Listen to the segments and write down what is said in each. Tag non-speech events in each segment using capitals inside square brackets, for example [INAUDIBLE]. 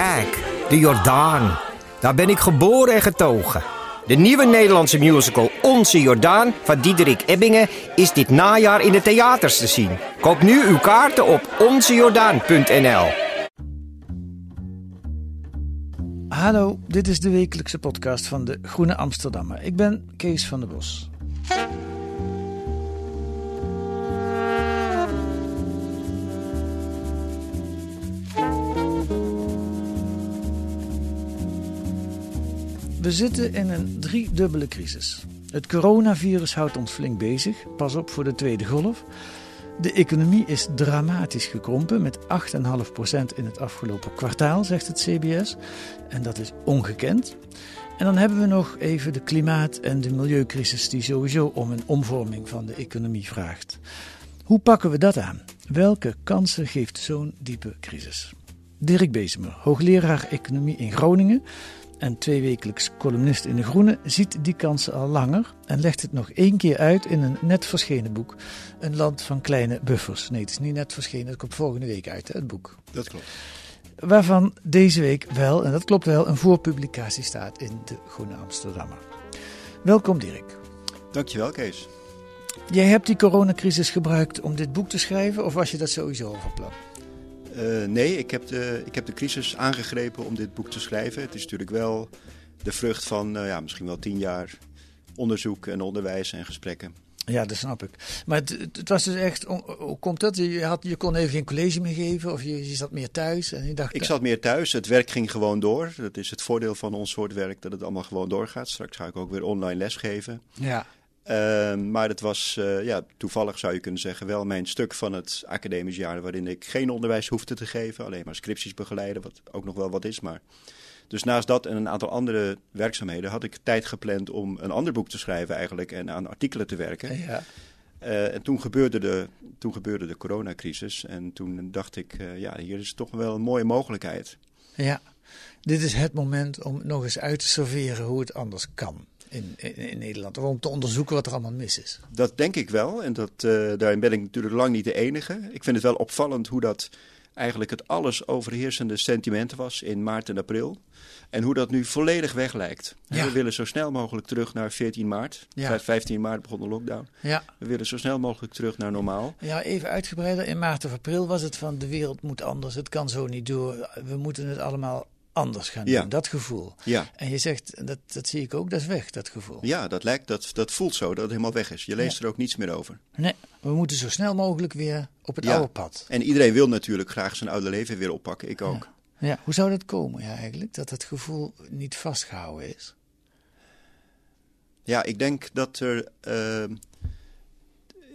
Kijk, de Jordaan. Daar ben ik geboren en getogen. De nieuwe Nederlandse musical Onze Jordaan van Diederik Ebbingen is dit najaar in de theaters te zien. Koop nu uw kaarten op onzejordaan.nl. Hallo, dit is de wekelijkse podcast van de Groene Amsterdammer. Ik ben Kees van der Bos. We zitten in een driedubbele crisis. Het coronavirus houdt ons flink bezig. Pas op voor de tweede golf. De economie is dramatisch gekrompen met 8,5% in het afgelopen kwartaal, zegt het CBS. En dat is ongekend. En dan hebben we nog even de klimaat- en de milieucrisis die sowieso om een omvorming van de economie vraagt. Hoe pakken we dat aan? Welke kansen geeft zo'n diepe crisis? Dirk Bezemer, hoogleraar economie in Groningen en tweewekelijks columnist in De Groene, ziet die kansen al langer en legt het nog één keer uit in een net verschenen boek. Een land van kleine buffers. Nee, het is niet net verschenen, het komt volgende week uit, hè, het boek. Dat klopt. Waarvan deze week wel, en dat klopt wel, een voorpublicatie staat in De Groene Amsterdammer. Welkom Dirk. Dankjewel, Kees. Jij hebt die coronacrisis gebruikt om dit boek te schrijven, of was je dat sowieso al van plan? Eh, nee, ik heb, de, ik heb de crisis aangegrepen om dit boek te schrijven. Het is natuurlijk wel de vrucht van nou ja, misschien wel tien jaar onderzoek en onderwijs en gesprekken. Ja, dat snap ik. Maar het, het- het was dus echt, hoe komt dat? Je, had, je kon even geen college meer geven of je, je zat meer thuis en je dacht... Ik zat meer thuis, het werk ging gewoon door. Dat is het voordeel van ons soort werk, dat het allemaal gewoon doorgaat. Straks ga ik ook weer online lesgeven. Ja, Eh, maar het was eh, ja, toevallig, zou je kunnen zeggen, wel mijn stuk van het academisch jaar... waarin ik geen onderwijs hoefde te geven, alleen maar scripties begeleiden, wat ook nog wel wat is. Maar... Dus naast dat en een aantal andere werkzaamheden had ik tijd gepland om een ander boek te schrijven eigenlijk en aan artikelen te werken. ja. Eh, en toen gebeurde, de, toen gebeurde de coronacrisis en toen dacht ik, eh, ja, hier is toch wel een mooie mogelijkheid. ja. Dit is het moment om nog eens uit te serveren hoe het anders kan in, in, in Nederland. Of om te onderzoeken wat er allemaal mis is. Dat denk ik wel en dat, eh, daarin ben ik natuurlijk lang niet de enige. Ik vind het wel opvallend hoe dat eigenlijk het alles overheersende sentiment was in maart en april. En hoe dat nu volledig weg lijkt. Ja. We willen zo snel mogelijk terug naar 14 maart. Ja. 15 maart begon de lockdown. Ja. We willen zo snel mogelijk terug naar normaal. ja, even uitgebreider. In maart of april was het van de wereld moet anders. Het kan zo niet door. We moeten het allemaal anders gaan doen. Ja. Dat gevoel. Ja. En je zegt, dat, dat zie ik ook, dat is weg, dat gevoel. Ja, dat, lijkt, dat, dat voelt zo, dat het helemaal weg is. Je leest Ja. er ook niets meer over. Nee, we moeten zo snel mogelijk weer op het Ja. oude pad. En iedereen wil natuurlijk graag zijn oude leven weer oppakken. Ik ook. Ja, hoe zou dat komen ja, eigenlijk? Dat het gevoel niet vastgehouden is? Ja, ik denk dat er. ehm,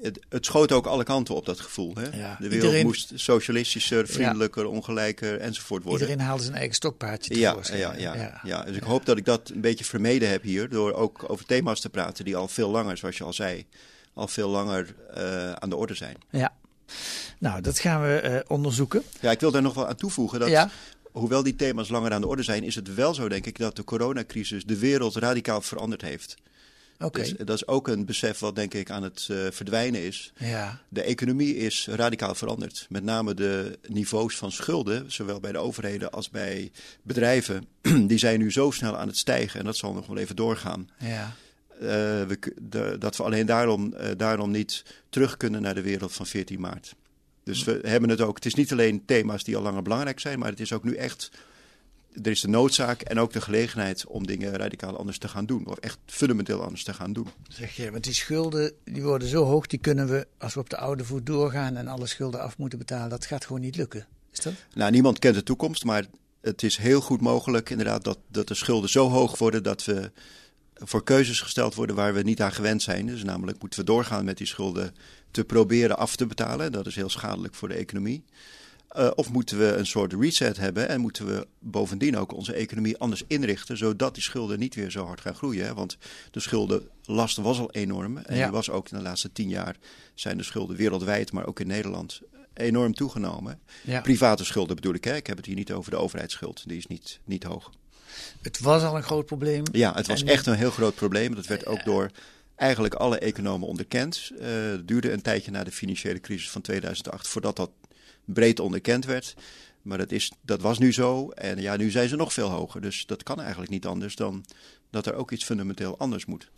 het, het schoot ook alle kanten op dat gevoel. Hè? Ja, de wereld iedereen- moest socialistischer, vriendelijker, ongelijker enzovoort worden. Iedereen haalde zijn eigen stokpaardje ja, ja, ja, ja. Dus ik hoop dat ik dat een beetje vermeden heb hier. Door ook over thema's te praten die al veel langer, zoals je al zei, al veel langer eh, aan de orde zijn. Ja. Nou, dat gaan we eh, onderzoeken. Ja, ik wil daar nog wel aan toevoegen dat. Hoewel die thema's langer aan de orde zijn, is het wel zo, denk ik, dat de coronacrisis de wereld radicaal veranderd heeft. Dus dat is ook een besef wat, denk ik, aan het eh, verdwijnen is. Ja. De economie is radicaal veranderd. Met name de niveaus van schulden, zowel bij de overheden als bij bedrijven, [CLEARS THROAT] die zijn nu zo snel aan het stijgen. En dat zal nog wel even doorgaan. Ja. Eh, we, de- dat we alleen daarom, eh, daarom niet terug kunnen naar de wereld van 14 maart. Dus we hebben het ook. Het is niet alleen thema's die al langer belangrijk zijn, maar het is ook nu echt. Er is de noodzaak en ook de gelegenheid om dingen radicaal anders te gaan doen. Of echt fundamenteel anders te gaan doen. Zeg je, want die schulden die worden zo hoog, die kunnen we, als we op de oude voet doorgaan en alle schulden af moeten betalen, dat gaat gewoon niet lukken. Is dat? Nou, niemand kent de toekomst, maar het is heel goed mogelijk inderdaad dat, dat de schulden zo hoog worden dat we voor keuzes gesteld worden waar we niet aan gewend zijn. Dus namelijk moeten we doorgaan met die schulden te proberen af te betalen. Dat is heel schadelijk voor de economie. Uh, of moeten we een soort reset hebben en moeten we bovendien ook onze economie anders inrichten, zodat die schulden niet weer zo hard gaan groeien. Hè? Want de schuldenlast was al enorm. En ja. die was ook in de laatste tien jaar zijn de schulden wereldwijd, maar ook in Nederland, enorm toegenomen. Ja. Private schulden bedoel ik. Hè? Ik heb het hier niet over de overheidsschuld. Die is niet, niet hoog. Het was al een groot probleem. Ja, het was echt een heel groot probleem. Dat werd ook door eigenlijk alle economen onderkend. Uh, het duurde een tijdje na de financiële crisis van 2008 voordat dat breed onderkend werd. Maar dat, is, dat was nu zo. En ja, nu zijn ze nog veel hoger. Dus dat kan eigenlijk niet anders dan dat er ook iets fundamenteel anders moet.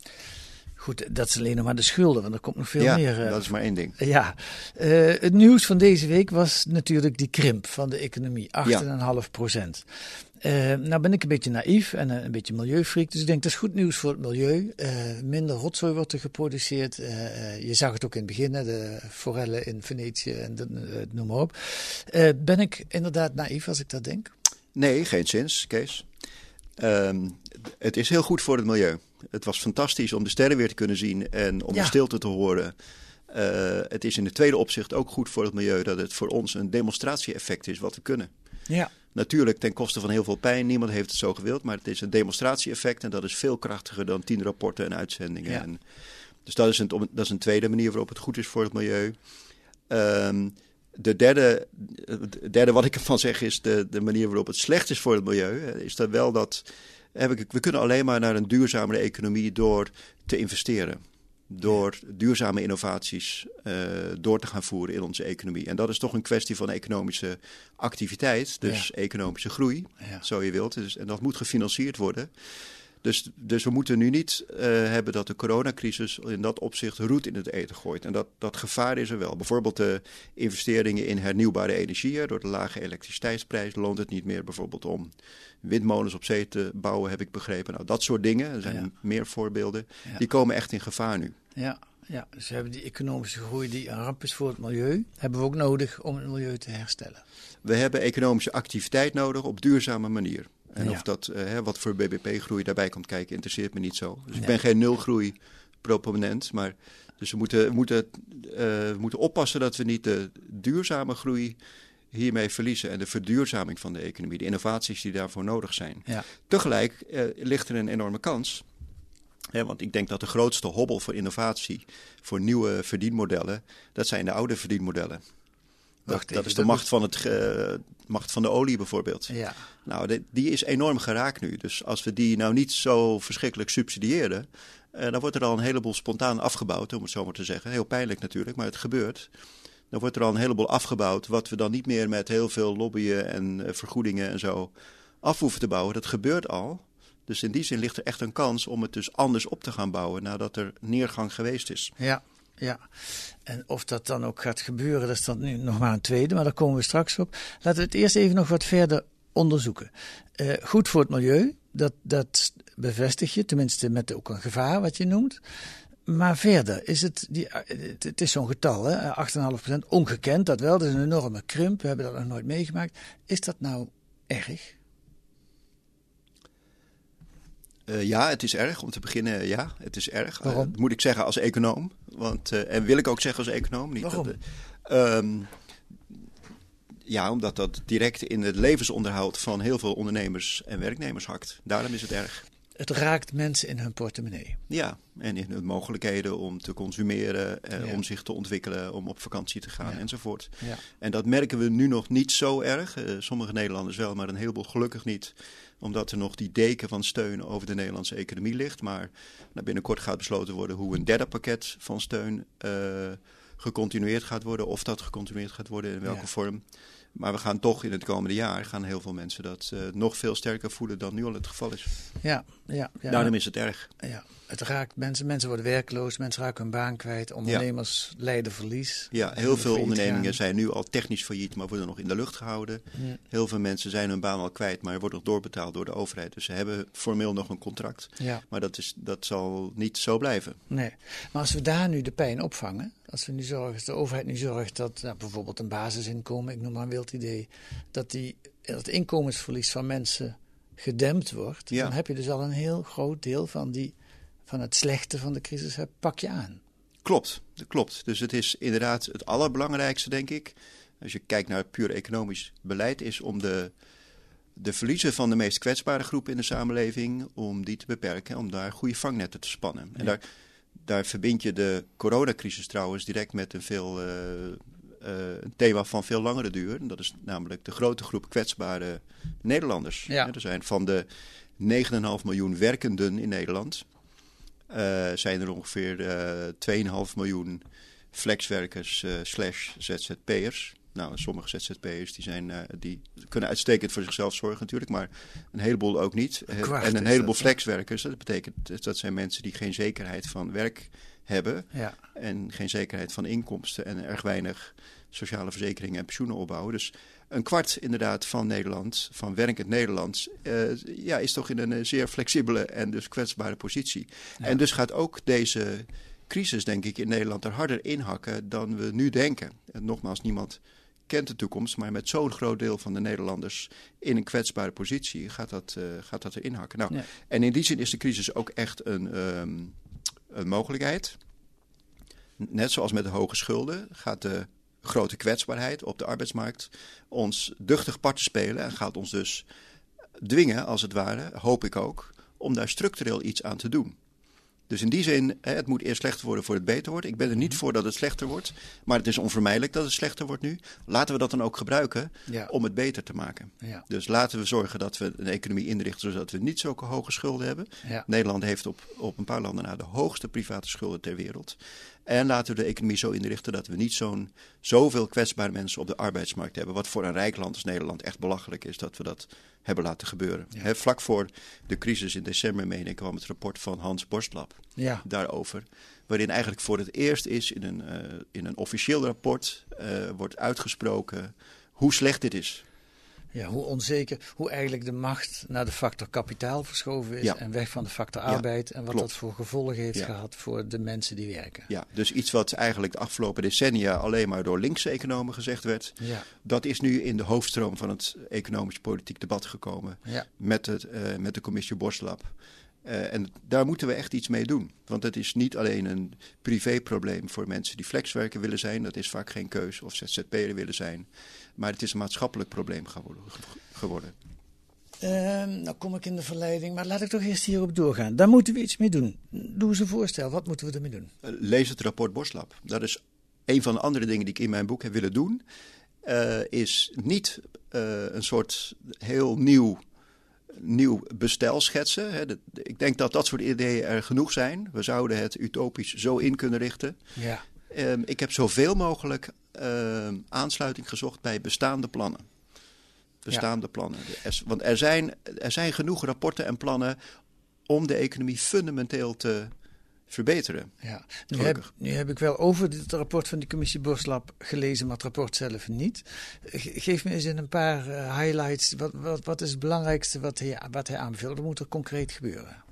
Goed, dat is alleen nog maar de schulden, want er komt nog veel ja, meer. Uh, dat is maar één ding. Ja, uh, het nieuws van deze week was natuurlijk die krimp van de economie, 8,5 ja. procent. Uh, nou ben ik een beetje naïef en een beetje milieufreak, dus ik denk dat is goed nieuws voor het milieu. minder rotzooi wordt er geproduceerd. je zag het ook in het begin, de forellen in Venetië en de, noem maar op. ben ik inderdaad naïef als ik dat denk? Nee, geen zins, Kees. Um, het is heel goed voor het milieu. Het was fantastisch om de sterren weer te kunnen zien en om de stilte te horen. Het is in het tweede opzicht ook goed voor het milieu dat het voor ons een demonstratie-effect is wat we kunnen. Ja. Natuurlijk ten koste van heel veel pijn. Niemand heeft het zo gewild, maar het is een demonstratie-effect en dat is veel krachtiger dan tien rapporten en uitzendingen. Ja. En, dus dat is, een, dat is een tweede manier waarop het goed is voor het milieu. Um, de derde, derde wat ik ervan zeg is de, de manier waarop het slecht is voor het milieu. Is dat wel dat we kunnen alleen maar naar een duurzamere economie door te investeren. Door duurzame innovaties uh, door te gaan voeren in onze economie. En dat is toch een kwestie van economische activiteit, dus ja. economische groei, ja. zo je wilt. Dus, en dat moet gefinancierd worden. Dus, dus we moeten nu niet uh, hebben dat de coronacrisis in dat opzicht roet in het eten gooit. En dat, dat gevaar is er wel. Bijvoorbeeld de investeringen in hernieuwbare energie. Door de lage elektriciteitsprijs loont het niet meer bijvoorbeeld om windmolens op zee te bouwen, heb ik begrepen. Nou, dat soort dingen, er zijn Ja. meer voorbeelden, Ja. die komen echt in gevaar nu. Ja, ja, dus we hebben die economische groei die een ramp is voor het milieu, hebben we ook nodig om het milieu te herstellen. We hebben economische activiteit nodig op duurzame manier. En Ja. of dat, eh, hè, wat voor BBP-groei daarbij komt kijken, interesseert me niet zo. Dus ik ben geen nulgroei proponent, maar dus we moeten, moeten, eh, we moeten oppassen dat we niet de duurzame groei hiermee verliezen en de verduurzaming van de economie, de innovaties die daarvoor nodig zijn. Ja. Tegelijk eh, ligt er een enorme kans. Hè, want ik denk dat de grootste hobbel voor innovatie, voor nieuwe verdienmodellen, dat zijn de oude verdienmodellen. Dat, Wacht dat even, is de macht van, het, ge- macht van de olie bijvoorbeeld. Ja, Nou, de- die is enorm geraakt nu. Dus als we die nou niet zo verschrikkelijk subsidiëren, eh, dan wordt er al een heleboel spontaan afgebouwd, om het zo maar te zeggen. Heel pijnlijk natuurlijk, maar het gebeurt. Dan wordt er al een heleboel afgebouwd, wat we dan niet meer met heel veel lobbyen en eh, vergoedingen en zo af hoeven te bouwen. Dat gebeurt al. Dus in die zin ligt er echt een kans om het dus anders op te gaan bouwen nadat er neergang geweest is. ja, ja. En of dat dan ook gaat gebeuren, dat is dan nu nog maar een tweede, maar daar komen we straks op. Laten we het eerst even nog wat verder onderzoeken. Eh, goed voor het milieu, dat, dat bevestig je, tenminste met ook een gevaar wat je noemt. Maar verder is het, die, eh, het, is zo'n getal, hè, 8,5% ongekend, dat wel, dat is een enorme krimp, we hebben dat nog nooit meegemaakt. Is dat nou erg? Eh, ja, het is erg. Om te beginnen, ja, het is erg. Waarom? Eh, moet ik zeggen als econoom. Want, eh, en wil ik ook zeggen als econoom. Niet Waarom? Dat, eh, ehm, ja, omdat dat direct in het levensonderhoud van heel veel ondernemers en werknemers hakt. Daarom is het erg. Het raakt mensen in hun portemonnee. Ja, en in de mogelijkheden om te consumeren, eh, Ja. om zich te ontwikkelen, om op vakantie te gaan Ja. enzovoort. Ja. En dat merken we nu nog niet zo erg. Eh, sommige Nederlanders wel, maar een heleboel gelukkig niet. Omdat er nog die deken van steun over de Nederlandse economie ligt. Maar nou, binnenkort gaat besloten worden hoe een derde pakket van steun eh, gecontinueerd gaat worden. Of dat gecontinueerd gaat worden, in welke Ja. vorm. Maar we gaan toch in het komende jaar, gaan heel veel mensen dat eh, nog veel sterker voelen dan nu al het geval is. Ja, ja, ja. Daarom is het erg. ja. Het raakt mensen, mensen worden werkloos, mensen raken hun baan kwijt, ondernemers lijden verlies. Ja, heel veel ondernemingen gaan. zijn nu al technisch failliet, maar worden nog in de lucht gehouden. Heel veel mensen zijn hun baan al kwijt, maar worden nog doorbetaald door de overheid. Dus ze hebben formeel nog een contract. Ja, Maar dat, is, dat zal niet zo blijven. nee. Maar als we daar nu de pijn opvangen, als we nu zorgen, als de overheid nu zorgt dat nou, bijvoorbeeld een basisinkomen, ik noem maar een wild idee, dat die, het inkomensverlies van mensen gedempt wordt, Ja. dan heb je dus al een heel groot deel van, die, van het slechte van de crisis, hè, pak je aan. Klopt, dat klopt. Dus het is inderdaad het allerbelangrijkste, denk ik. als je kijkt naar puur economisch beleid, is om de, de verliezen van de meest kwetsbare groepen in de samenleving, om die te beperken, om daar goede vangnetten te spannen. En daar, daar verbind je de coronacrisis trouwens direct met een, veel, eh, eh, een thema van veel langere duur. En dat is namelijk de grote groep kwetsbare Nederlanders. Ja. Er zijn van de 9,5 miljoen werkenden in Nederland, eh, zijn er ongeveer eh 2,5 miljoen flexwerkers slash ZZP'ers. Nou, sommige ZZP'ers die zijn, eh, die kunnen uitstekend voor zichzelf zorgen natuurlijk, maar een heleboel ook niet. Eh, en een heleboel dat, flexwerkers, dat betekent dat zijn mensen die geen zekerheid van werk hebben Ja. en geen zekerheid van inkomsten en erg weinig sociale verzekeringen en pensioenen opbouwen. Dus een kwart inderdaad van Nederland, van werkend Nederland, eh, ja, is toch in een zeer flexibele en dus kwetsbare positie. En dus gaat ook deze crisis, denk ik, in Nederland er harder inhakken dan we nu denken. En nogmaals, niemand kent de toekomst, maar met zo'n groot deel van de Nederlanders in een kwetsbare positie gaat dat, eh, gaat dat er inhakken. Nou, Ja. En in die zin is de crisis ook echt een, ehm, een mogelijkheid. Net zoals met de hoge schulden gaat de grote kwetsbaarheid op de arbeidsmarkt ons duchtig parten spelen en gaat ons dus dwingen, als het ware, hoop ik ook, om daar structureel iets aan te doen. Dus in die zin, hè, het moet eerst slechter worden voor het beter wordt. Ik ben er niet voor dat het slechter wordt, maar het is onvermijdelijk dat het slechter wordt nu. Laten we dat dan ook gebruiken Ja. om het beter te maken. Ja. Dus laten we zorgen dat we een economie inrichten zodat we niet zulke hoge schulden hebben. Ja. Nederland heeft op, op een paar landen na de hoogste private schulden ter wereld. En laten we de economie zo inrichten dat we niet zo'n zoveel kwetsbare mensen op de arbeidsmarkt hebben. Wat voor een rijk land als Nederland echt belachelijk is dat we dat hebben laten gebeuren. Vlak voor de crisis in december, meen ik, kwam het rapport van Hans Borstlap Ja. daarover. Waarin eigenlijk voor het eerst is in een, eh, in een officieel rapport eh, wordt uitgesproken hoe slecht dit is. Ja, hoe onzeker, hoe eigenlijk de macht naar de factor kapitaal verschoven is Ja. en weg van de factor Ja, arbeid en wat klopt. dat voor gevolgen heeft Ja. gehad voor de mensen die werken. Ja, dus iets wat eigenlijk de afgelopen decennia alleen maar door linkse economen gezegd werd, Ja, dat is nu in de hoofdstroom van het economisch-politiek debat gekomen ja, met, het, eh, met de commissie Borstlap. Eh, en daar moeten we echt iets mee doen. Want het is niet alleen een privéprobleem voor mensen die flexwerker willen zijn. Dat is vaak geen keus of ZZP'er willen zijn. Maar het is een maatschappelijk probleem geworden. Ehm, nou kom ik in de verleiding, maar laat ik toch eerst hierop doorgaan. Daar moeten we iets mee doen. Doe eens een voorstel, wat moeten we ermee doen? Eh, lees het rapport Borstlap. Dat is een van de andere dingen die ik in mijn boek heb willen doen. eh, is niet een soort heel nieuw, nieuw bestel schetsen. Hè. Ik denk dat dat soort ideeën er genoeg zijn. We zouden het utopisch zo in kunnen richten. Ja, Ehm, ik heb zoveel mogelijk ehm, aansluiting gezocht bij bestaande plannen. Bestaande plannen. Er want er zijn, er zijn genoeg rapporten en plannen om de economie fundamenteel te verbeteren. ja. Nu, heb, Gelukkig. nu heb ik wel over dit rapport van de commissie Borslap gelezen, maar het rapport zelf niet. Ge- Geef me eens in een paar eh, highlights, wat, wat, wat is het belangrijkste wat hij, wat hij aanbeveelt? Wat moet er concreet gebeuren?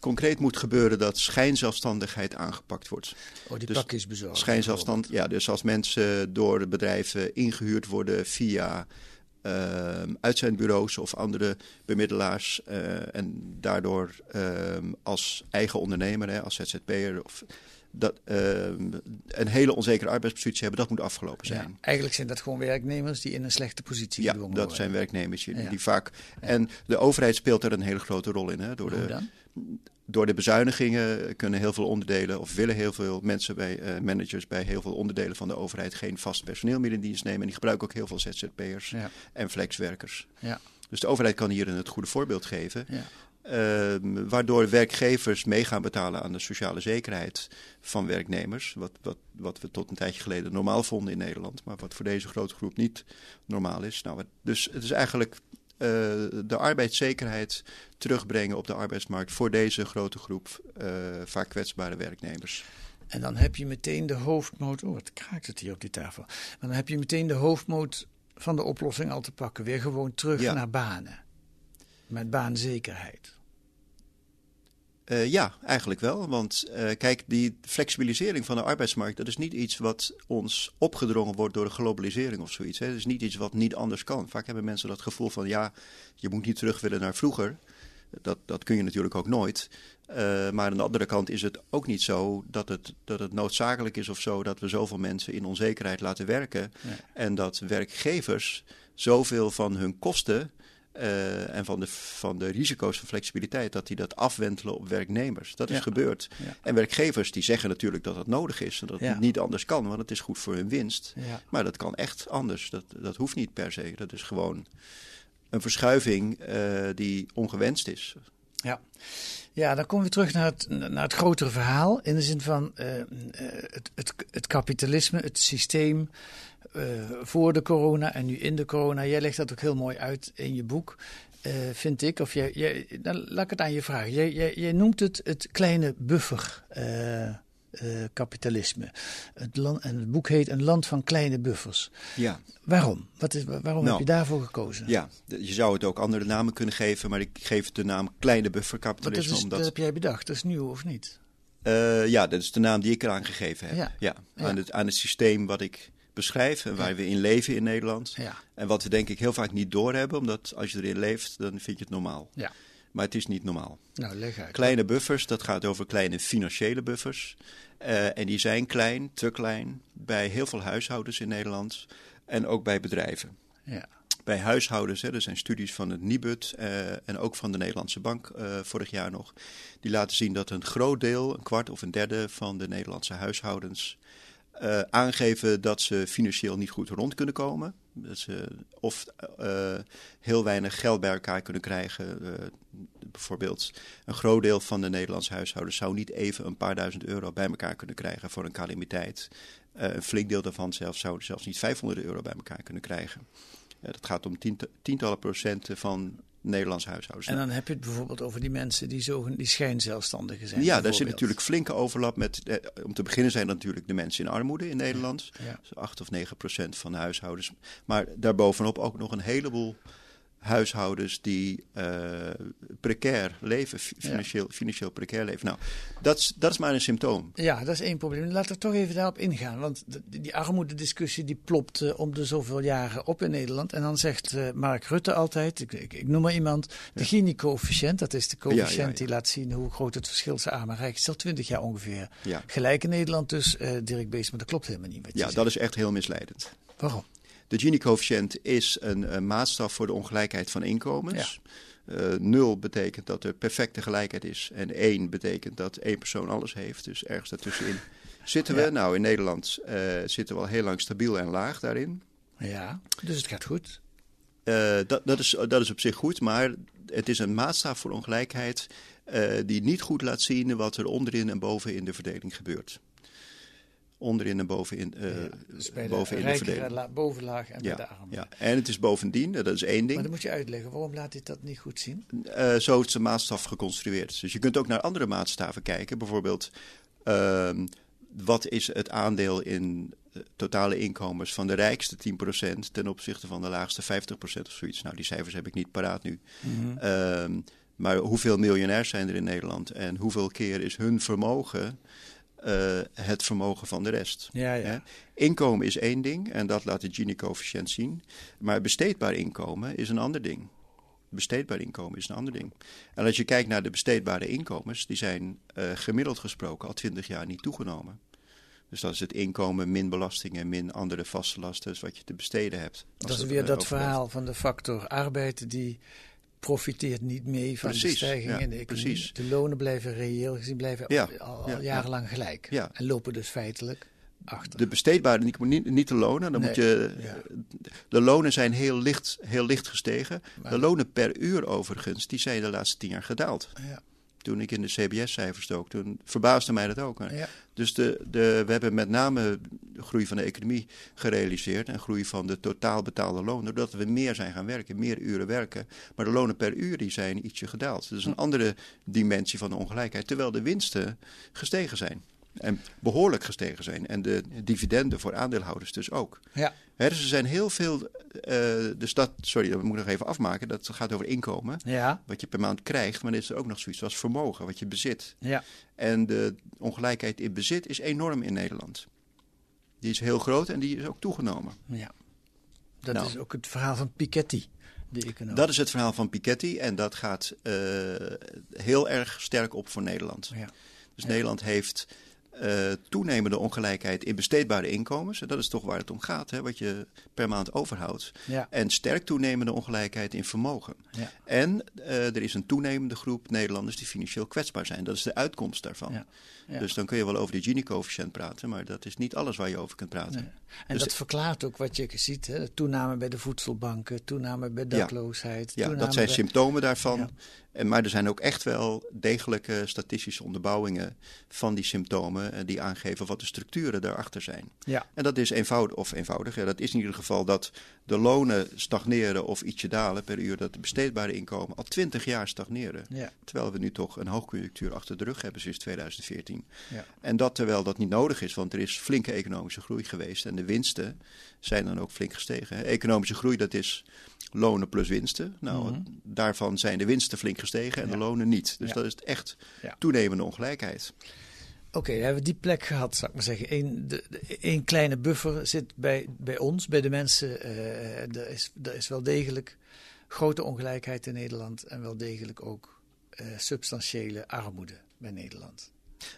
Concreet moet gebeuren dat schijnzelfstandigheid aangepakt wordt. Oh, die Dus pakjesbezorging. Schijnzelfstand, ja, dus als mensen door bedrijven ingehuurd worden via uitzendbureaus of andere bemiddelaars eh, en daardoor ehm, als eigen ondernemer, hè, als ZZP'er of dat, ehm, een hele onzekere arbeidspositie hebben, dat moet afgelopen zijn. Ja, eigenlijk zijn dat gewoon werknemers die in een slechte positie Ja, dat worden. zijn werknemers die, Ja. die vaak. En de overheid speelt daar een hele grote rol in. Hè, door, Hoe de, dan? Door de bezuinigingen kunnen heel veel onderdelen, of willen heel veel mensen bij eh, managers bij heel veel onderdelen van de overheid geen vast personeel meer in dienst nemen. En die gebruiken ook heel veel ZZP'ers Ja, en flexwerkers. ja, Dus de overheid kan hier een het goede voorbeeld geven. ja. Ehm, waardoor werkgevers mee gaan betalen aan de sociale zekerheid van werknemers. Wat, wat, wat we tot een tijdje geleden normaal vonden in Nederland, maar wat voor deze grote groep niet normaal is. Nou, dus het is eigenlijk eh, de arbeidszekerheid terugbrengen op de arbeidsmarkt voor deze grote groep eh, vaak kwetsbare werknemers. En dan heb je meteen de hoofdmoot. Oh, wat kraakt het hier op die tafel. Maar dan heb je meteen de hoofdmoot van de oplossing al te pakken. Weer gewoon terug Ja. naar banen. Met baanzekerheid. Eh, ja, eigenlijk wel. Want eh, kijk, die flexibilisering van de arbeidsmarkt, dat is niet iets wat ons opgedrongen wordt door de globalisering of zoiets. Hè. Het is niet iets wat niet anders kan. Vaak hebben mensen dat gevoel van ja, je moet niet terug willen naar vroeger. Dat, dat kun je natuurlijk ook nooit. Uh, maar aan de andere kant is het ook niet zo dat het, dat het noodzakelijk is of zo dat we zoveel mensen in onzekerheid laten werken. En dat werkgevers zoveel van hun kosten uh, en van de, van de risico's van flexibiliteit, dat die dat afwentelen op werknemers. Dat is gebeurd. Ja. En werkgevers die zeggen natuurlijk dat dat nodig is en dat het niet anders kan, want het is goed voor hun winst. Maar dat kan echt anders. Dat, dat hoeft niet per se. Dat is gewoon een verschuiving uh, die ongewenst is. Ja. Ja, dan komen we terug naar het, naar het grotere verhaal. In de zin van uh, het, het, het kapitalisme, het systeem, uh, voor de corona en nu in de corona. Jij legt dat ook heel mooi uit in je boek, uh, vind ik. Of jij, jij, dan laat ik het aan je vragen. Jij, jij, jij noemt het het kleine buffer. Uh, kapitalisme. Het land, en het boek heet Een land van kleine buffers. Ja. Waarom? Wat is, waarom heb nou, je daarvoor gekozen? Ja, je zou het ook andere namen kunnen geven, maar ik geef het de naam kleine bufferkapitalisme. Dat, is, omdat... dat heb jij bedacht, dat is nieuw of niet? Uh, ja, dat is de naam die ik eraan gegeven heb. Ja. ja. Aan, Het, aan het systeem wat ik beschrijf en waar we in leven in Nederland. Ja. En wat we denk ik heel vaak niet doorhebben, omdat als je erin leeft, dan vind je het normaal. Ja. Maar het is niet normaal. Nou, leg uit. Kleine buffers, dat gaat over kleine financiële buffers. Uh, en die zijn klein, te klein, bij heel veel huishoudens in Nederland en ook bij bedrijven. Ja. Bij huishoudens, hè, er zijn studies van het Nibud uh, en ook van de Nederlandse Bank uh, vorig jaar nog. Die laten zien dat een groot deel, een kwart of een derde van de Nederlandse huishoudens uh, aangeven dat ze financieel niet goed rond kunnen komen. Dat ze of uh, heel weinig geld bij elkaar kunnen krijgen. Uh, bijvoorbeeld een groot deel van de Nederlandse huishoudens zou niet even een paar duizend euro bij elkaar kunnen krijgen voor een calamiteit. een flink deel daarvan zelfs zou zelfs niet 500 euro bij elkaar kunnen krijgen. dat gaat om tientallen procenten van Nederlandse huishoudens. En dan heb je het bijvoorbeeld over die mensen die, zo, die schijnzelfstandigen zijn. Ja, daar zit natuurlijk flinke overlap met. Eh, om te beginnen zijn dat natuurlijk de mensen in armoede in Nederland. Ja. Dus 8 of 9 procent van de huishoudens. Maar daarbovenop ook nog een heleboel huishoudens die uh, precair leven, financieel, ja. financieel precair leven. Nou, dat is, dat is maar een symptoom. Ja, dat is één probleem. Laten we toch even daarop ingaan. Want die, armoedediscussie die plopt uh, om de zoveel jaren op in Nederland. En dan zegt uh, Mark Rutte altijd, ik, ik, ik, noem maar iemand, de ja. Gini-coëfficiënt. Dat is de coëfficiënt ja, die laat zien hoe groot het verschil is arm en rijk. Is al twintig jaar ongeveer gelijk in Nederland. Dus Dirk Bees, maar dat klopt helemaal niet. Wat ja, dat is echt heel misleidend. Waarom? De Gini-coëfficiënt is een, een, maatstaf voor de ongelijkheid van inkomens. Ja. Uh, nul betekent dat er perfecte gelijkheid is. En één betekent dat één persoon alles heeft. Dus ergens daartussenin zitten we. Ja. Nou, in Nederland uh, zitten we al heel lang stabiel en laag daarin. Ja, dus het gaat goed. Uh, dat, dat, is, dat is op zich goed, maar het is een maatstaf voor ongelijkheid die niet goed laat zien wat er onderin en bovenin de verdeling gebeurt onderin en bovenin, uh, dus bij bovenin de, de verdeling. La, bovenlaag en ja, bij de armen. Ja. En het is bovendien, dat is één ding. Maar dan moet je uitleggen, waarom laat dit dat niet goed zien? Uh, zo is de maatstaf geconstrueerd. Dus je kunt ook naar andere maatstaven kijken. Bijvoorbeeld, uh, wat is het aandeel in totale inkomens van de rijkste 10% ten opzichte van de laagste 50% of zoiets. Nou, die cijfers heb ik niet paraat nu. Mhm. Mm -hmm. maar hoeveel miljonairs zijn er in Nederland en hoeveel keer is hun vermogen uh, het vermogen van de rest. Ja? Inkomen is één ding en dat laat de Gini-coëfficiënt zien. Maar besteedbaar inkomen is een ander ding. Besteedbaar inkomen is een ander ding. En als je kijkt naar de besteedbare inkomens, die zijn uh, gemiddeld gesproken al twintig jaar niet toegenomen. Dus dat is het inkomen min belastingen, min andere vaste lasten, dus wat je te besteden hebt. Dat is weer dat verhaal van de factor arbeid die profiteert niet mee van precies, de stijging ja, in de economie. Precies. De lonen blijven reëel gezien blijven ja, al, al ja, jarenlang gelijk. En lopen dus feitelijk achter. De besteedbare, niet, niet, de lonen. Dan Nee, moet je. De lonen zijn heel licht, heel licht gestegen. Maar- de lonen per uur overigens, die zijn de laatste tien jaar gedaald. Ja. Toen ik in de CBS-cijfers dook, toen verbaasde mij dat ook. hè. Ja. Dus de, de, we hebben met name de groei van de economie gerealiseerd en groei van de totaal betaalde lonen, doordat we meer zijn gaan werken, meer uren werken. Maar de lonen per uur die zijn ietsje gedaald. Dat is een andere dimensie van de ongelijkheid, terwijl de winsten gestegen zijn. En behoorlijk gestegen zijn. En de dividenden voor aandeelhouders dus ook. Ja. Dus er zijn heel veel. eh, de stad, sorry, dat moet ik nog even afmaken. Dat gaat over inkomen. Ja. Wat je per maand krijgt. Maar er is er ook nog zoiets als vermogen, wat je bezit. Ja. En de ongelijkheid in bezit is enorm in Nederland. Die is heel groot en die is ook toegenomen. ja. Dat Nou. is ook het verhaal van Piketty. Dat is het verhaal van Piketty en dat gaat eh, heel erg sterk op voor Nederland. Ja. Dus Ja. Nederland heeft eh, toenemende ongelijkheid in besteedbare inkomens. En dat is toch waar het om gaat, hè, wat je per maand overhoudt. Ja. En sterk toenemende ongelijkheid in vermogen. Ja. En eh, er is een toenemende groep Nederlanders die financieel kwetsbaar zijn. Dat is de uitkomst daarvan. Ja. Dus dan kun je wel over de Gini-coëfficiënt praten, maar dat is niet alles waar je over kunt praten. Nee. En Dus- dat verklaart ook wat je ziet. Hè? Toename bij de voedselbanken, toename bij dakloosheid. Ja, dat zijn bij- symptomen daarvan. En, maar er zijn ook echt wel degelijke statistische onderbouwingen van die symptomen eh, die aangeven wat de structuren daarachter zijn. Ja. En dat is eenvoudig, of eenvoudig, ja, dat is in ieder geval dat de lonen stagneren of ietsje dalen per uur, dat de besteedbare inkomen al twintig jaar stagneren. Ja. Terwijl we nu toch een hoogconjunctuur achter de rug hebben sinds 2014. Ja. En dat terwijl dat niet nodig is, want er is flinke economische groei geweest en de winsten zijn dan ook flink gestegen. Economische groei, dat is lonen plus winsten. Nou, Mhm. daarvan zijn de winsten flink gestegen en Ja. de lonen niet. Dus Ja. dat is echt toenemende ongelijkheid. Oké, dan hebben we die plek gehad, zou ik maar zeggen. Eén de, de- één kleine buffer zit bij, bij ons, bij de mensen. eh, er, is, er is wel degelijk grote ongelijkheid in Nederland en wel degelijk ook eh, substantiële armoede bij Nederland.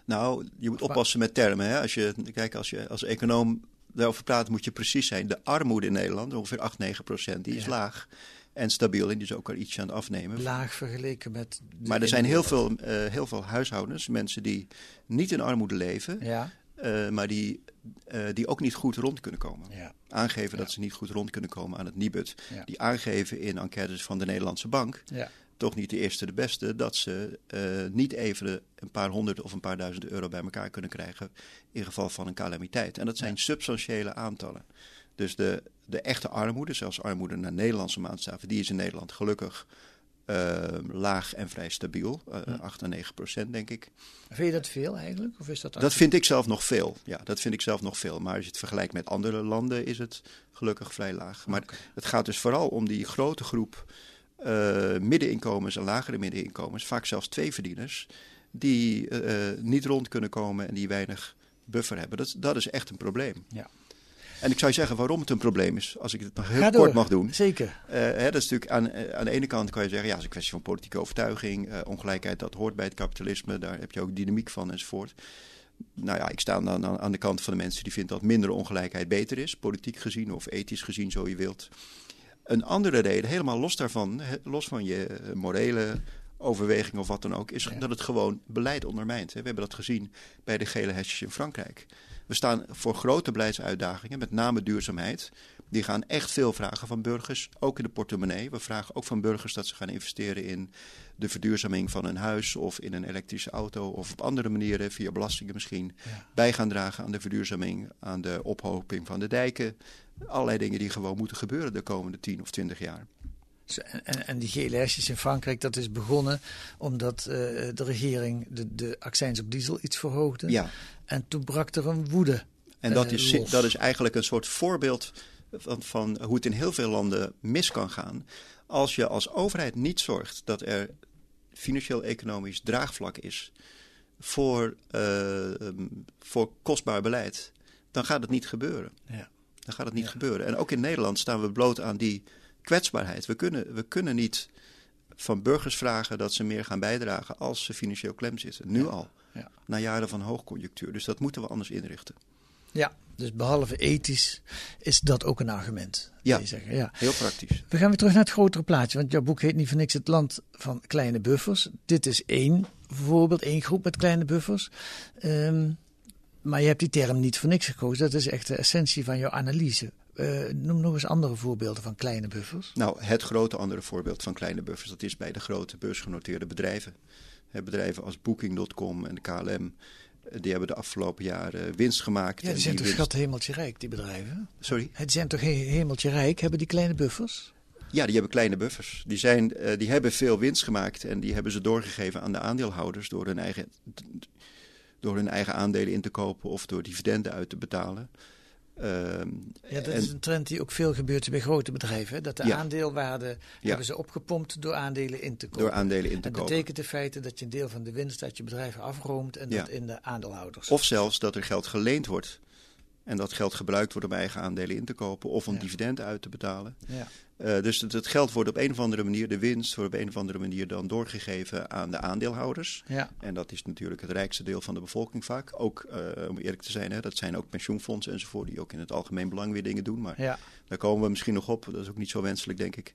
Nou, je moet oppassen met termen. Hè? Als je, kijk, als je als econoom daarover praat, moet je precies zijn. De armoede in Nederland, ongeveer 8, 9 procent, die is Ja. laag en stabiel en die is ook al ietsje aan het afnemen. Laag vergeleken met. Maar er zijn heel veel, eh, heel veel huishoudens, mensen die niet in armoede leven, Ja, eh, maar die, eh, die ook niet goed rond kunnen komen. ja, Aangeven Ja. dat ze niet goed rond kunnen komen aan het Nibud. Die aangeven in enquêtes van de Nederlandse Bank, ja. Toch niet de eerste de beste, dat ze eh, niet even een paar honderd of een paar duizend euro bij elkaar kunnen krijgen in geval van een calamiteit. En dat zijn substantiële aantallen. Dus de, de echte armoede, zelfs armoede naar Nederlandse maatstaven, die is in Nederland gelukkig eh, laag en vrij stabiel. eh 8 à 9 procent, denk ik. Vind je dat veel eigenlijk? Of is dat Dat vind ik zelf nog veel. Ja, dat vind ik zelf nog veel. Maar als je het vergelijkt met andere landen, is het gelukkig vrij laag. Maar het gaat dus vooral om die grote groep eh, middeninkomens en lagere middeninkomens, vaak zelfs tweeverdieners, die eh, niet rond kunnen komen en die weinig buffer hebben. Dat, dat is echt een probleem. Ja. En ik zou je zeggen waarom het een probleem is, als ik het nog heel Ga kort door. mag doen. Zeker. Eh, hè, dat is natuurlijk aan, aan de ene kant kan je zeggen, ja, het is een kwestie van politieke overtuiging. ongelijkheid, dat hoort bij het kapitalisme. Daar heb je ook dynamiek van enzovoort. Nou ja, ik sta dan aan, aan de kant van de mensen die vinden dat minder ongelijkheid beter is. Politiek gezien of ethisch gezien, zo je wilt. Een andere reden, helemaal los daarvan, los van je eh, morele overweging of wat dan ook, is Ja. dat het gewoon beleid ondermijnt. We hebben dat gezien bij de gele hesjes in Frankrijk. We staan voor grote beleidsuitdagingen, met name duurzaamheid. Die gaan echt veel vragen van burgers, ook in de portemonnee. We vragen ook van burgers dat ze gaan investeren in de verduurzaming van hun huis of in een elektrische auto of op andere manieren, via belastingen misschien, Ja. bij gaan dragen aan de verduurzaming, aan de ophoping van de dijken. Allerlei dingen die gewoon moeten gebeuren de komende 10 of 20 jaar. Zo, En, en- die gele hesjes in Frankrijk, dat is begonnen omdat eh, de regering de, de accijns op diesel iets verhoogde. Ja, En toen brak er een woede. en dat eh, is, los. dat is eigenlijk een soort voorbeeld van, van hoe het in heel veel landen mis kan gaan. Als je als overheid niet zorgt dat er financieel-economisch draagvlak is voor, eh, ehm, voor kostbaar beleid, dan gaat het niet gebeuren. Ja. Dan gaat het niet Ja. gebeuren. En ook in Nederland staan we bloot aan die kwetsbaarheid. We kunnen, we kunnen niet van burgers vragen dat ze meer gaan bijdragen als ze financieel klem zitten. Nu Ja. al. Ja. Na jaren van hoogconjunctuur. Dus dat moeten we anders inrichten. ja, dus behalve ethisch is dat ook een argument. Ja. zeggen. ja. Heel praktisch. We gaan weer terug naar het grotere plaatje, want jouw boek heet niet voor niks Het Land van Kleine Buffers. Dit is één voorbeeld, één groep met kleine buffers. Ehm, maar je hebt die term niet voor niks gekozen. Dat is echt de essentie van jouw analyse. Eh, noem nog eens andere voorbeelden van kleine buffers. Nou, het grote andere voorbeeld van kleine buffers, dat is bij de grote beursgenoteerde bedrijven. Bedrijven als Booking.com en de KLM, eh, die hebben de afgelopen jaren winst gemaakt. Ja, die zijn toch winst- schat hemeltje rijk, die bedrijven? Sorry? Die zijn toch he- hemeltje rijk, hebben die kleine buffers? Ja, die hebben kleine buffers. Die, zijn, eh, die hebben veel winst gemaakt en die hebben ze doorgegeven aan de aandeelhouders door hun eigen, door hun eigen aandelen in te kopen of door dividenden uit te betalen. Ehm, Ja, dat en- is een trend die ook veel gebeurt bij grote bedrijven. hè? Dat de Ja. aandeelwaarde Ja. hebben ze opgepompt door aandelen in te kopen. door aandelen in te Dat kopen. betekent in feite dat je een deel van de winst uit je bedrijf afroomt en Ja. dat in de aandeelhouders. Of zelfs dat er geld geleend wordt. En dat geld gebruikt wordt om eigen aandelen in te kopen of om Ja. dividenden uit te betalen. Eh, dus het, het geld wordt op een of andere manier, de winst wordt op een of andere manier dan doorgegeven aan de aandeelhouders. Ja. En dat is natuurlijk het rijkste deel van de bevolking vaak. Ook, eh, om eerlijk te zijn, hè, dat zijn ook pensioenfondsen enzovoort, die ook in het algemeen belang weer dingen doen. Maar Ja. daar komen we misschien nog op. Dat is ook niet zo wenselijk, denk ik.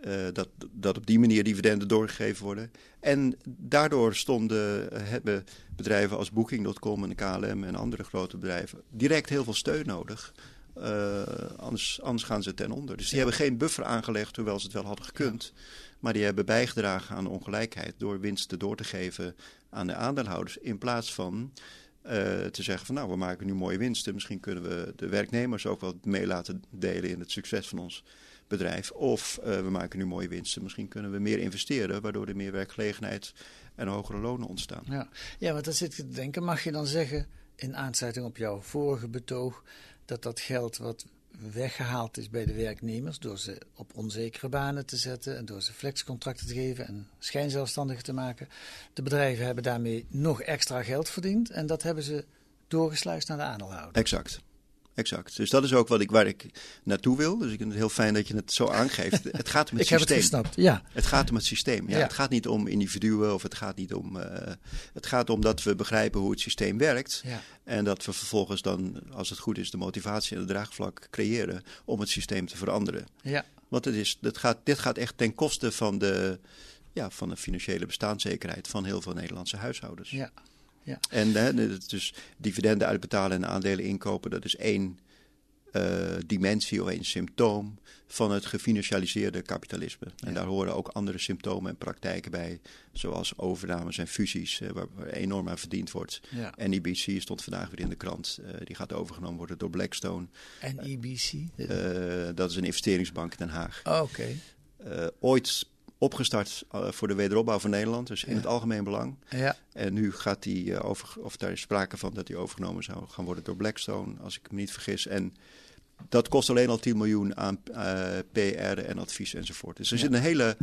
Eh, dat, dat op die manier dividenden doorgegeven worden. En daardoor stonden, hebben bedrijven als Booking.com en KLM en andere grote bedrijven direct heel veel steun nodig. Eh, anders, anders gaan ze ten onder. Dus die hebben geen buffer aangelegd, hoewel ze het wel hadden gekund. Maar die hebben bijgedragen aan de ongelijkheid door winsten door te geven aan de aandeelhouders. In plaats van eh, te zeggen van nou, we maken nu mooie winsten. Misschien kunnen we de werknemers ook wat mee laten delen in het succes van ons bedrijf. Of eh, we maken nu mooie winsten. Misschien kunnen we meer investeren, waardoor er meer werkgelegenheid en hogere lonen ontstaan. Ja. ja, want dan zit ik te denken, mag je dan zeggen, in aansluiting op jouw vorige betoog, dat dat geld wat weggehaald is bij de werknemers door ze op onzekere banen te zetten en door ze flexcontracten te geven en schijnzelfstandigen te maken, de bedrijven hebben daarmee nog extra geld verdiend en dat hebben ze doorgesluist naar de aandeelhouder. Exact. Exact. Dus dat is ook wat ik, waar ik naartoe wil. Dus ik vind het heel fijn dat je het zo aangeeft. [LAUGHS] Het gaat om het ik heb het systeem. gesnapt, ja. Het gaat om het systeem. Ja, Ja. Het gaat niet om individuen of het gaat niet om. eh, het gaat om dat we begrijpen hoe het systeem werkt. ja. En dat we vervolgens dan, als het goed is, de motivatie en het draagvlak creëren om het systeem te veranderen. Ja, Want het is, dit, gaat, dit gaat echt ten koste van de, ja, van de financiële bestaanszekerheid van heel veel Nederlandse huishoudens. ja, En hè, dus dividenden uitbetalen en aandelen inkopen, dat is één eh, dimensie of één symptoom van het gefinancialiseerde kapitalisme. En Ja. daar horen ook andere symptomen en praktijken bij, zoals overnames en fusies, eh, waar, waar enorm aan verdiend wordt. ja. NIBC stond vandaag weer in de krant. eh, die gaat overgenomen worden door Blackstone. En EBC? Eh, dat is een investeringsbank in Den Haag. Oh, Oké, Eh, ooit opgestart eh, voor de wederopbouw van Nederland, dus in Ja. het algemeen belang. ja, En nu gaat die eh, over, of daar is sprake van dat die overgenomen zou gaan worden door Blackstone, als ik me niet vergis. En dat kost alleen al 10 miljoen aan eh, PR en advies enzovoort. Dus er Ja. zit een hele,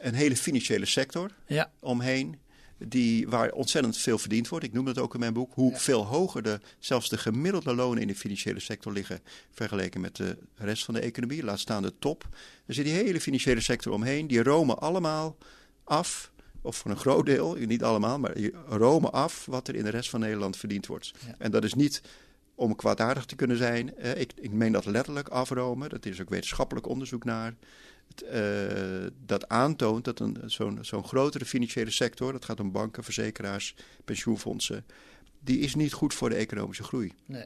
een hele financiële sector ja, omheen. Die, waar ontzettend veel verdiend wordt. Ik noem dat ook in mijn boek. Hoe Ja. veel hoger de, zelfs de gemiddelde lonen in de financiële sector liggen. vergeleken met de rest van de economie. Laat staan de top. Er zit die hele financiële sector omheen. Die romen allemaal af. Of voor een groot deel, niet allemaal, maar die romen af wat er in de rest van Nederland verdiend wordt. Ja. En dat is niet om kwaadaardig te kunnen zijn. Eh, ik, ik meen dat letterlijk afromen. Dat is ook wetenschappelijk onderzoek naar. Eh, dat aantoont dat een, zo'n, zo'n grotere financiële sector, dat gaat om banken, verzekeraars, pensioenfondsen, die is niet goed voor de economische groei. nee.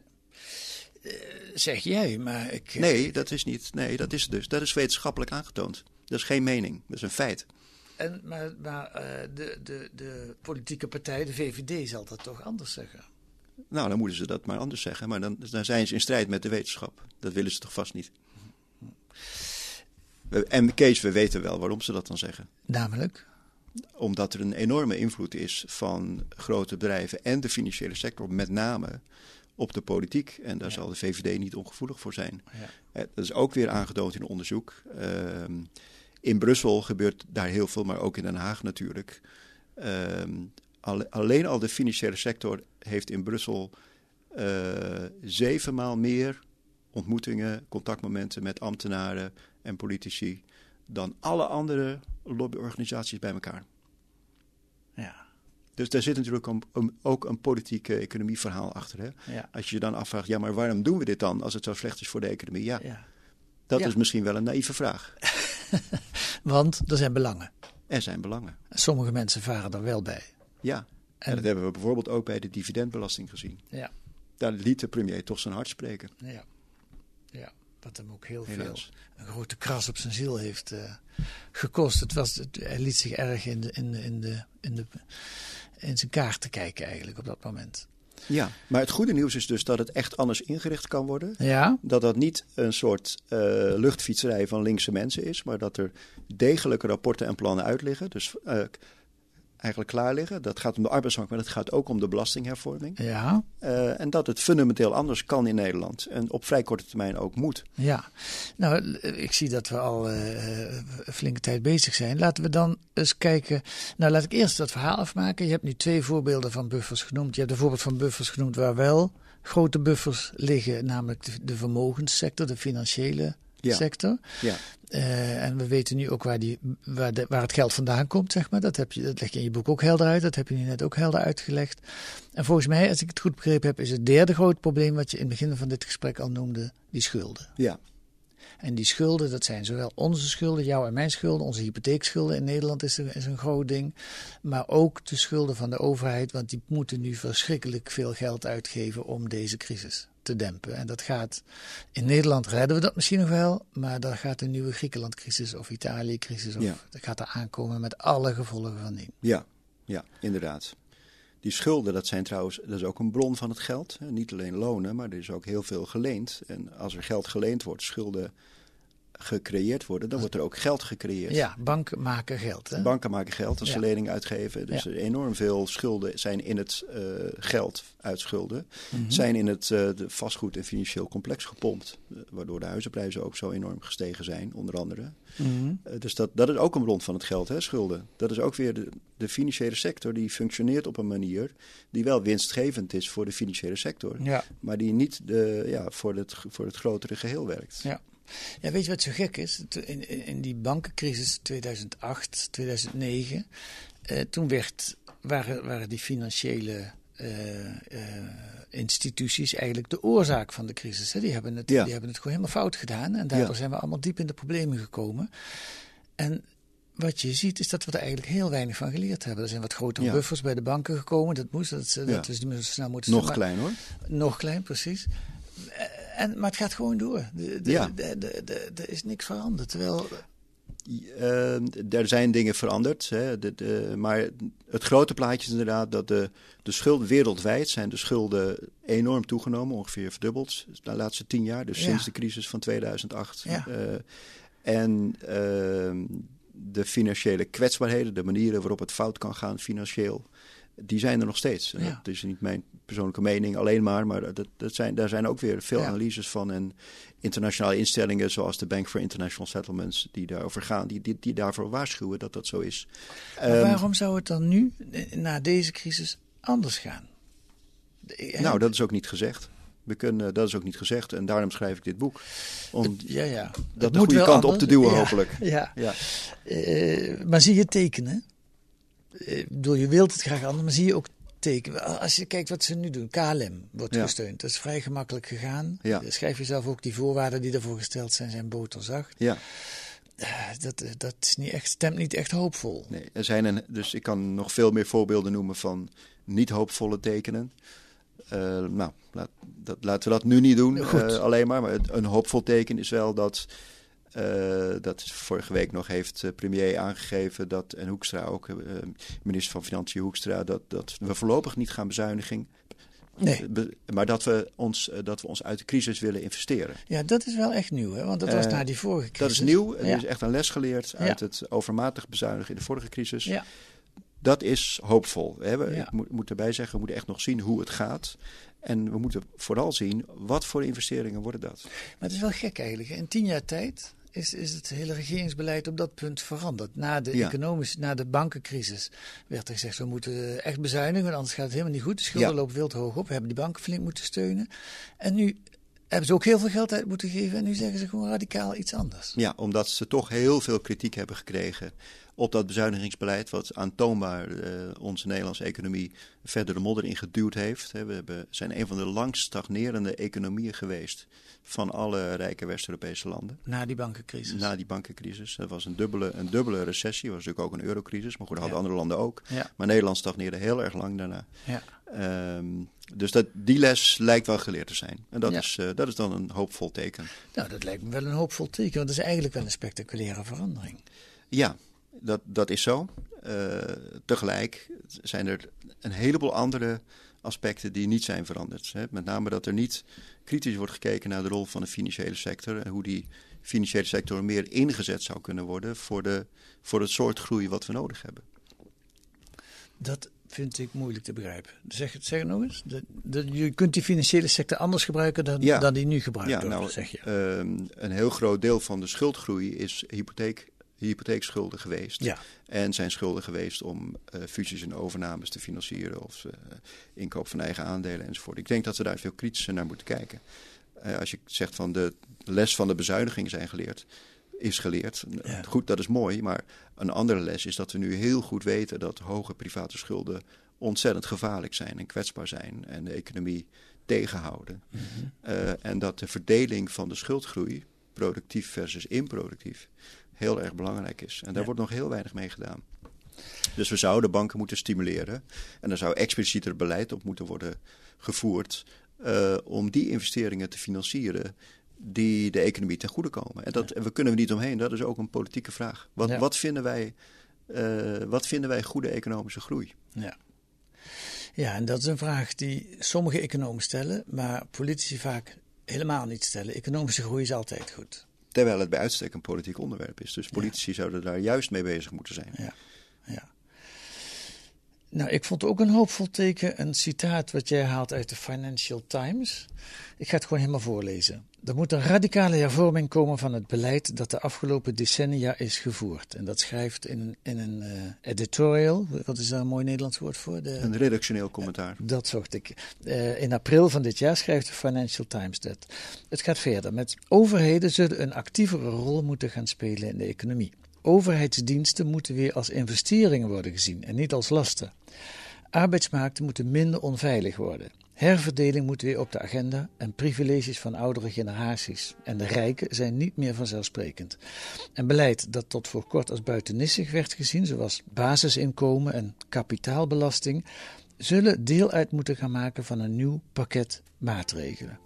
Eh, zeg jij, maar ik... Nee, dat is niet. Nee, dat is dus. Dat is wetenschappelijk aangetoond. Dat is geen mening, dat is een feit. En, maar maar eh, de, de, de politieke partij, de VVD, zal dat toch anders zeggen? Nou, dan moeten ze dat maar anders zeggen. Maar dan, dan zijn ze in strijd met de wetenschap. Dat willen ze toch vast niet. We- En Kees, we weten wel waarom ze dat dan zeggen. Namelijk? Omdat er een enorme invloed is van grote bedrijven en de financiële sector, met name op de politiek. En daar Ja. zal de VVD niet ongevoelig voor zijn. Ja. Eh, Dat is ook weer aangetoond in onderzoek. Ehm, in Brussel gebeurt daar heel veel, maar ook in Den Haag natuurlijk. Ehm, alle- alleen al de financiële sector heeft in Brussel eh, zevenmaal meer ontmoetingen, contactmomenten met ambtenaren en politici dan alle andere lobbyorganisaties bij elkaar. Ja, Dus daar zit natuurlijk een- een- ook een politieke economieverhaal achter. Hè? ja, Als je je dan afvraagt, ja, maar waarom doen we dit dan als het zo slecht is voor de economie? Ja, ja. dat Ja. is misschien wel een naïeve vraag. [LAUGHS] Want er zijn belangen. Er zijn belangen. Sommige mensen varen er wel bij. Ja, en, En- dat hebben we bijvoorbeeld ook bij de dividendbelasting gezien. Ja, Daar liet de premier toch zijn hart spreken. ja, ja. Wat hem ook heel Helaas. veel, een grote kras op zijn ziel heeft eh, gekost. Het was, het, hij liet zich erg in, de, in, de, in, de, in, de, in zijn kaart te kijken eigenlijk op dat moment. Ja, maar het goede nieuws is dus dat het echt anders ingericht kan worden. Ja, Dat dat niet een soort eh, luchtfietserij van linkse mensen is, maar dat er degelijke rapporten en plannen uit liggen. Dus eh, eigenlijk klaar liggen. Dat gaat om de arbeidsmarkt, maar dat gaat ook om de belastinghervorming. ja, Eh, en dat het fundamenteel anders kan in Nederland. En op vrij korte termijn ook moet. ja. Nou, ik zie dat we al eh, een flinke tijd bezig zijn. Laten we dan eens kijken. Nou, laat ik eerst dat verhaal afmaken. Je hebt nu twee voorbeelden van buffers genoemd. Je hebt een voorbeeld van buffers genoemd waar wel grote buffers liggen, namelijk de, de vermogenssector, de financiële Ja. sector. Ja. Eh, en we weten nu ook waar, die, waar, de, waar het geld vandaan komt, zeg maar. Dat, heb je, dat leg je in je boek ook helder uit. Dat heb je nu net ook helder uitgelegd. En volgens mij, als ik het goed begrepen heb, is het derde groot probleem wat je in het begin van dit gesprek al noemde, die schulden. Ja, En die schulden, dat zijn zowel onze schulden, jouw en mijn schulden, onze hypotheekschulden in Nederland is, een- is een groot ding. Maar ook de schulden van de overheid, want die moeten nu verschrikkelijk veel geld uitgeven om deze crisis te dempen. En dat gaat, in Nederland redden we dat misschien nog wel, maar dan gaat een nieuwe Griekenland-crisis of Italië-crisis, of Ja. dat gaat er aankomen met alle gevolgen van die. ja, ja, inderdaad. Die schulden, dat zijn trouwens, dat is ook een bron van het geld. Niet alleen lonen, maar er is ook heel veel geleend. En als er geld geleend wordt, schulden gecreëerd worden, dan wordt er ook geld gecreëerd. Ja, banken maken geld. Hè? Banken maken geld als ze Ja. lening uitgeven. Dus Ja. er enorm veel schulden zijn in het eh, geld uit schulden. Mhm. Zijn in het eh, de vastgoed- en financieel complex gepompt. eh, waardoor de huizenprijzen ook zo enorm gestegen zijn, onder andere. Mhm. Dus dat, dat is ook een bron van het geld, hè, schulden. Dat is ook weer de, de financiële sector die functioneert op een manier die wel winstgevend is voor de financiële sector. Ja. Maar die niet de, ja, voor, het, voor het grotere geheel werkt. Ja. Ja, weet je wat zo gek is? In, in, die bankencrisis 2008, 2009, eh, toen werd, waren, waren die financiële eh, eh, instituties eigenlijk de oorzaak van de crisis. Hè? Die, hebben het, Ja. die hebben het gewoon helemaal fout gedaan en daardoor Ja. zijn we allemaal diep in de problemen gekomen. En wat je ziet is dat we er eigenlijk heel weinig van geleerd hebben. Er zijn wat grotere Ja. buffers bij de banken gekomen. Dat moest, dat, ze- Ja. dat is niet meer zo snel moeten Nog klein hoor. nog klein, precies. En, maar het gaat gewoon door. Ja. Er is niks veranderd. Terwijl, Eh, er zijn dingen veranderd. Hè, de, de- maar het grote plaatje is inderdaad dat de, de schulden wereldwijd zijn de schulden enorm toegenomen, ongeveer verdubbeld de laatste tien jaar, dus Ja. sinds de crisis van 2008. Ja. Eh, en ehm, de financiële kwetsbaarheden, de manieren waarop het fout kan gaan financieel, die zijn er nog steeds. En Ja. Dat is niet mijn persoonlijke mening alleen maar, maar dat, dat zijn, daar zijn ook weer veel Ja. analyses van. En internationale instellingen zoals de Bank for International Settlements, die daarover gaan, die, die, die daarvoor waarschuwen dat dat zo is. maar Ehm, waarom zou het dan nu, eh, na deze crisis, anders gaan? Eh, nou, dat is ook niet gezegd. We kunnen, dat is ook niet gezegd en daarom schrijf ik dit boek. Om ja, ja. dat de moet goede kant op te duwen, Ja, hopelijk. Ja. Ja. Eh, maar zie je tekenen? Eh, bedoel, je wilt het graag anders, maar zie je ook tekenen? Als je kijkt wat ze nu doen, KLM wordt Ja. gesteund. Dat is vrij gemakkelijk gegaan. Ja. Eh, Schrijf je zelf ook, die voorwaarden die daarvoor gesteld zijn, zijn boterzacht. ja. Eh, Dat, dat is niet echt, stemt niet echt hoopvol. Nee, er zijn een, dus ik kan nog veel meer voorbeelden noemen van niet hoopvolle tekenen. Nou, laat, dat, laten we dat nu niet doen, eh, alleen maar. Maar het- een hoopvol teken is wel dat, eh, dat vorige week nog heeft eh, premier aangegeven dat, en Hoekstra ook, eh, minister van Financiën Hoekstra, dat, dat we voorlopig niet gaan bezuinigen. Nee. Be- maar dat we, ons, dat we ons uit de crisis willen investeren. Ja, dat is wel echt nieuw, hè? want dat was na die vorige crisis. Dat is nieuw. Er Ja. is echt een les geleerd uit Ja. het overmatig bezuinigen in de vorige crisis. Ja. Dat is hoopvol. Hè? We- Ja. Ik moet, moet erbij zeggen, we moeten echt nog zien hoe het gaat. En we moeten vooral zien, wat voor investeringen worden dat? Maar het is wel gek eigenlijk. In tien jaar tijd is, is het hele regeringsbeleid op dat punt veranderd. Na de Ja. economische, na de bankencrisis werd er gezegd, we moeten echt bezuinigen, want anders gaat het helemaal niet goed. De schulden Ja. lopen veel te hoog op. We hebben die banken flink moeten steunen. En nu hebben ze ook heel veel geld uit moeten geven. En nu zeggen ze gewoon radicaal iets anders. Ja, omdat ze toch heel veel kritiek hebben gekregen op dat bezuinigingsbeleid, wat aantoonbaar eh, onze Nederlandse economie verder de modder ingeduwd heeft. Hè, We hebben, zijn een van de langst stagnerende economieën geweest van alle rijke West-Europese landen. Na die bankencrisis. Na die bankencrisis. Dat was een dubbele, een dubbele recessie. Dat was natuurlijk ook een eurocrisis. Maar goed, dat hadden andere landen ook. Ja. Maar Nederland stagneerde heel erg lang daarna. Ja. Ehm, dus dat, die les lijkt wel geleerd te zijn. En dat, Ja. is, eh, dat is dan een hoopvol teken. Nou, dat lijkt me wel een hoopvol teken, want het is eigenlijk wel een spectaculaire verandering. Ja, dat, dat is zo. Eh, tegelijk zijn er een heleboel andere aspecten die niet zijn veranderd. Hè. Met name dat er niet kritisch wordt gekeken naar de rol van de financiële sector en hoe die financiële sector meer ingezet zou kunnen worden voor, de, voor het soort groei wat we nodig hebben. Dat vind ik moeilijk te begrijpen. Zeg het, zeg het nog eens. De, de, je kunt die financiële sector anders gebruiken dan, dan die nu gebruikt Ja, wordt, nou, zeg je. ehm, een heel groot deel van de schuldgroei is hypotheek, hypotheekschulden geweest. Ja. En zijn schulden geweest om uh, fusies en overnames te financieren of uh, inkoop van eigen aandelen enzovoort. Ik denk dat we daar veel kritischer naar moeten kijken. Uh, als je zegt van de les van de bezuiniging zijn geleerd, is geleerd. Ja. Goed, dat is mooi, maar een andere les is dat we nu heel goed weten dat hoge private schulden ontzettend gevaarlijk zijn en kwetsbaar zijn en de economie tegenhouden. Mm -hmm. en dat de verdeling van de schuldgroei, productief versus improductief, heel erg belangrijk is. En daar ja. wordt nog heel weinig mee gedaan. Dus we zouden banken moeten stimuleren. En er zou explicieter beleid op moeten worden gevoerd. Uh, om die investeringen te financieren die de economie ten goede komen. En dat, ja. we kunnen we niet omheen. Dat is ook een politieke vraag. Wat, ja. wat, vinden, wij, uh, wat vinden wij goede economische groei? Ja. ja, en dat is een vraag die sommige economen stellen, maar politici vaak helemaal niet stellen. Economische groei is altijd goed. Terwijl het bij uitstek een politiek onderwerp is. Dus politici ja. zouden daar juist mee bezig moeten zijn. Ja, ja. Nou, ik vond ook een hoopvol teken een citaat wat jij haalt uit de Financial Times. Ik ga het gewoon helemaal voorlezen. Er moet een radicale hervorming komen van het beleid dat de afgelopen decennia is gevoerd. En dat schrijft in een, in een uh, editorial, wat is daar een mooi Nederlands woord voor? De, een redactioneel commentaar. Uh, dat zocht ik. Uh, in april van dit jaar schrijft de Financial Times dat. Het gaat verder met overheden zullen een actievere rol moeten gaan spelen in de economie. Overheidsdiensten moeten weer als investeringen worden gezien en niet als lasten. Arbeidsmarkten moeten minder onveilig worden. Herverdeling moet weer op de agenda en privileges van oudere generaties en de rijken zijn niet meer vanzelfsprekend. En beleid dat tot voor kort als buitennissig werd gezien, zoals basisinkomen en kapitaalbelasting, zullen deel uit moeten gaan maken van een nieuw pakket maatregelen.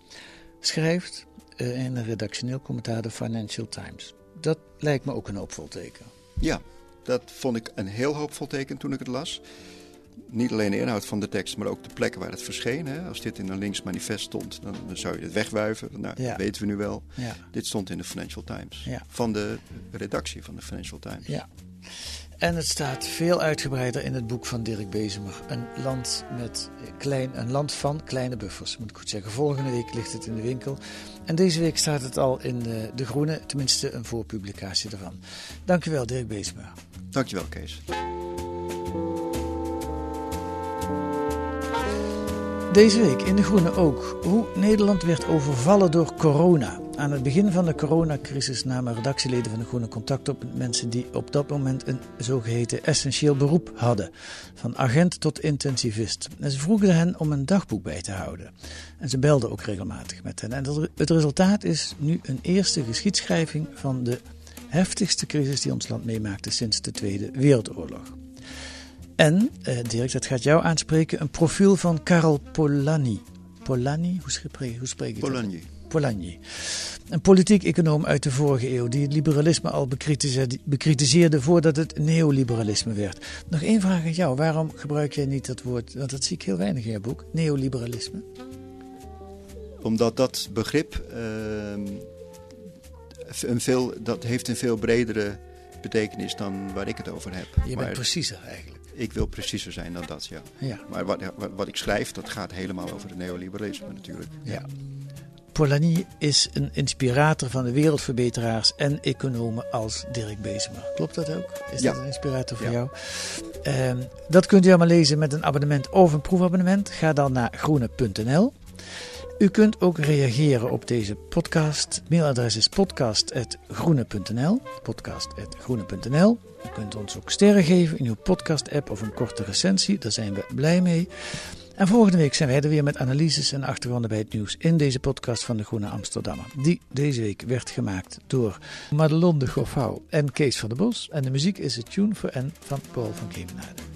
Schrijft in een redactioneel commentaar de Financial Times. Dat lijkt me ook een hoopvol teken. Ja, dat vond ik een heel hoopvol teken toen ik het las niet alleen de inhoud van de tekst, maar ook de plekken waar het verscheen. Hè. Als dit in een links manifest stond, dan, dan zou je het wegwuiven. Nou, ja. dat weten we nu wel. Ja. Dit stond in de Financial Times. Ja. Van de redactie van de Financial Times. Ja. En het staat veel uitgebreider in het boek van Dirk Bezemer. Een land, met klein, een land van kleine buffers, moet ik goed zeggen. Volgende week ligt het in de winkel. En deze week staat het al in de, de Groene, tenminste een voorpublicatie ervan. Dankjewel, Dirk Bezemer. Dankjewel, Kees. Deze week in De Groene ook hoe Nederland werd overvallen door corona. Aan het begin van de coronacrisis namen redactieleden van De Groene contact op met mensen die op dat moment een zogeheten essentieel beroep hadden. Van agent tot intensivist. En ze vroegen hen om een dagboek bij te houden. En ze belden ook regelmatig met hen. En het resultaat is nu een eerste geschiedschrijving van de heftigste crisis die ons land meemaakte sinds de Tweede Wereldoorlog. En, uh, Dirk, dat gaat jou aanspreken, een profiel van Karel Polanyi. Polanyi? Hoe spreek, je dat? Polanyi. Een politiek econoom uit de vorige eeuw die het liberalisme al bekritiseerde, bekritiseerde voordat het neoliberalisme werd. Nog één vraag aan jou. Waarom gebruik jij niet dat woord, want dat zie ik heel weinig in je boek, neoliberalisme? Omdat dat begrip uh, een veel, dat heeft een veel bredere betekenis dan waar ik het over heb. Je bent maar, preciezer eigenlijk. Ik wil preciezer zijn dan dat, ja. ja. Maar wat, wat, wat, ik schrijf, dat gaat helemaal over het neoliberalisme natuurlijk. Ja. Polanyi is een inspirator van de wereldverbeteraars en economen als Dirk Bezemer. Klopt dat ook? Is ja. dat een inspirator voor ja. jou? Um, dat kunt u allemaal lezen met een abonnement of een proefabonnement. Ga dan naar groene.nl. U kunt ook reageren op deze podcast. Mailadres is podcast.groene.nl. Podcast.groene.nl. U kunt ons ook sterren geven in uw podcast-app of een korte recensie. Daar zijn we blij mee. En volgende week zijn wij er weer met analyses en achtergronden bij het nieuws in deze podcast van de Groene Amsterdammer. Die deze week werd gemaakt door Madelon de Goffouw en Kees van der Bos. En de muziek is het Tune for N van Paul van Kemenade.